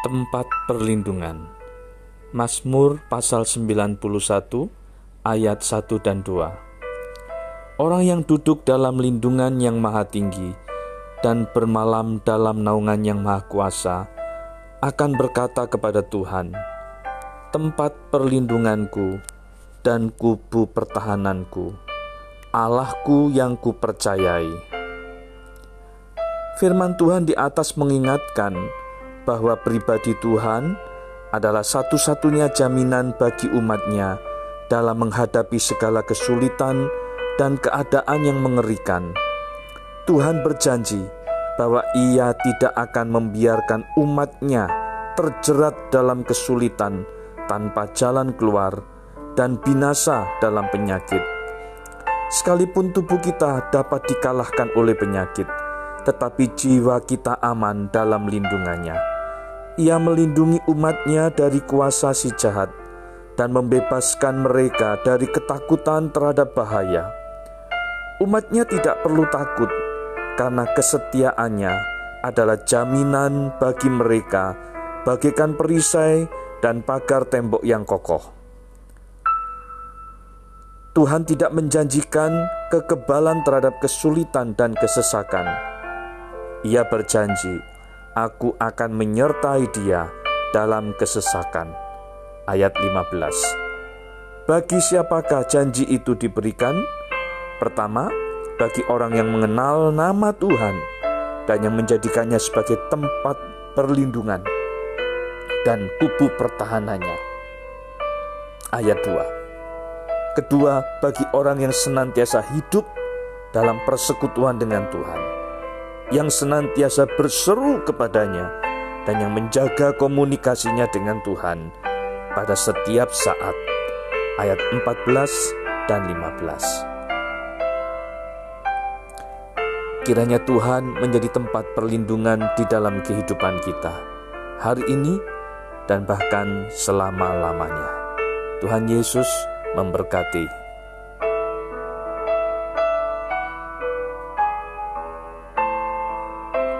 tempat perlindungan. Mazmur pasal 91 ayat 1 dan 2. Orang yang duduk dalam lindungan yang maha tinggi dan bermalam dalam naungan yang maha kuasa akan berkata kepada Tuhan, tempat perlindunganku dan kubu pertahananku, Allahku yang kupercayai. Firman Tuhan di atas mengingatkan bahwa pribadi Tuhan adalah satu-satunya jaminan bagi umatnya dalam menghadapi segala kesulitan dan keadaan yang mengerikan. Tuhan berjanji bahwa ia tidak akan membiarkan umatnya terjerat dalam kesulitan tanpa jalan keluar dan binasa dalam penyakit. Sekalipun tubuh kita dapat dikalahkan oleh penyakit, tetapi jiwa kita aman dalam lindungannya. Ia melindungi umatnya dari kuasa si jahat dan membebaskan mereka dari ketakutan terhadap bahaya. Umatnya tidak perlu takut karena kesetiaannya adalah jaminan bagi mereka bagaikan perisai dan pagar tembok yang kokoh. Tuhan tidak menjanjikan kekebalan terhadap kesulitan dan kesesakan. Ia berjanji aku akan menyertai dia dalam kesesakan. Ayat 15. Bagi siapakah janji itu diberikan? Pertama, bagi orang yang mengenal nama Tuhan dan yang menjadikannya sebagai tempat perlindungan dan kubu pertahanannya. Ayat 2. Kedua, bagi orang yang senantiasa hidup dalam persekutuan dengan Tuhan yang senantiasa berseru kepadanya dan yang menjaga komunikasinya dengan Tuhan pada setiap saat. Ayat 14 dan 15. Kiranya Tuhan menjadi tempat perlindungan di dalam kehidupan kita hari ini dan bahkan selama-lamanya. Tuhan Yesus memberkati.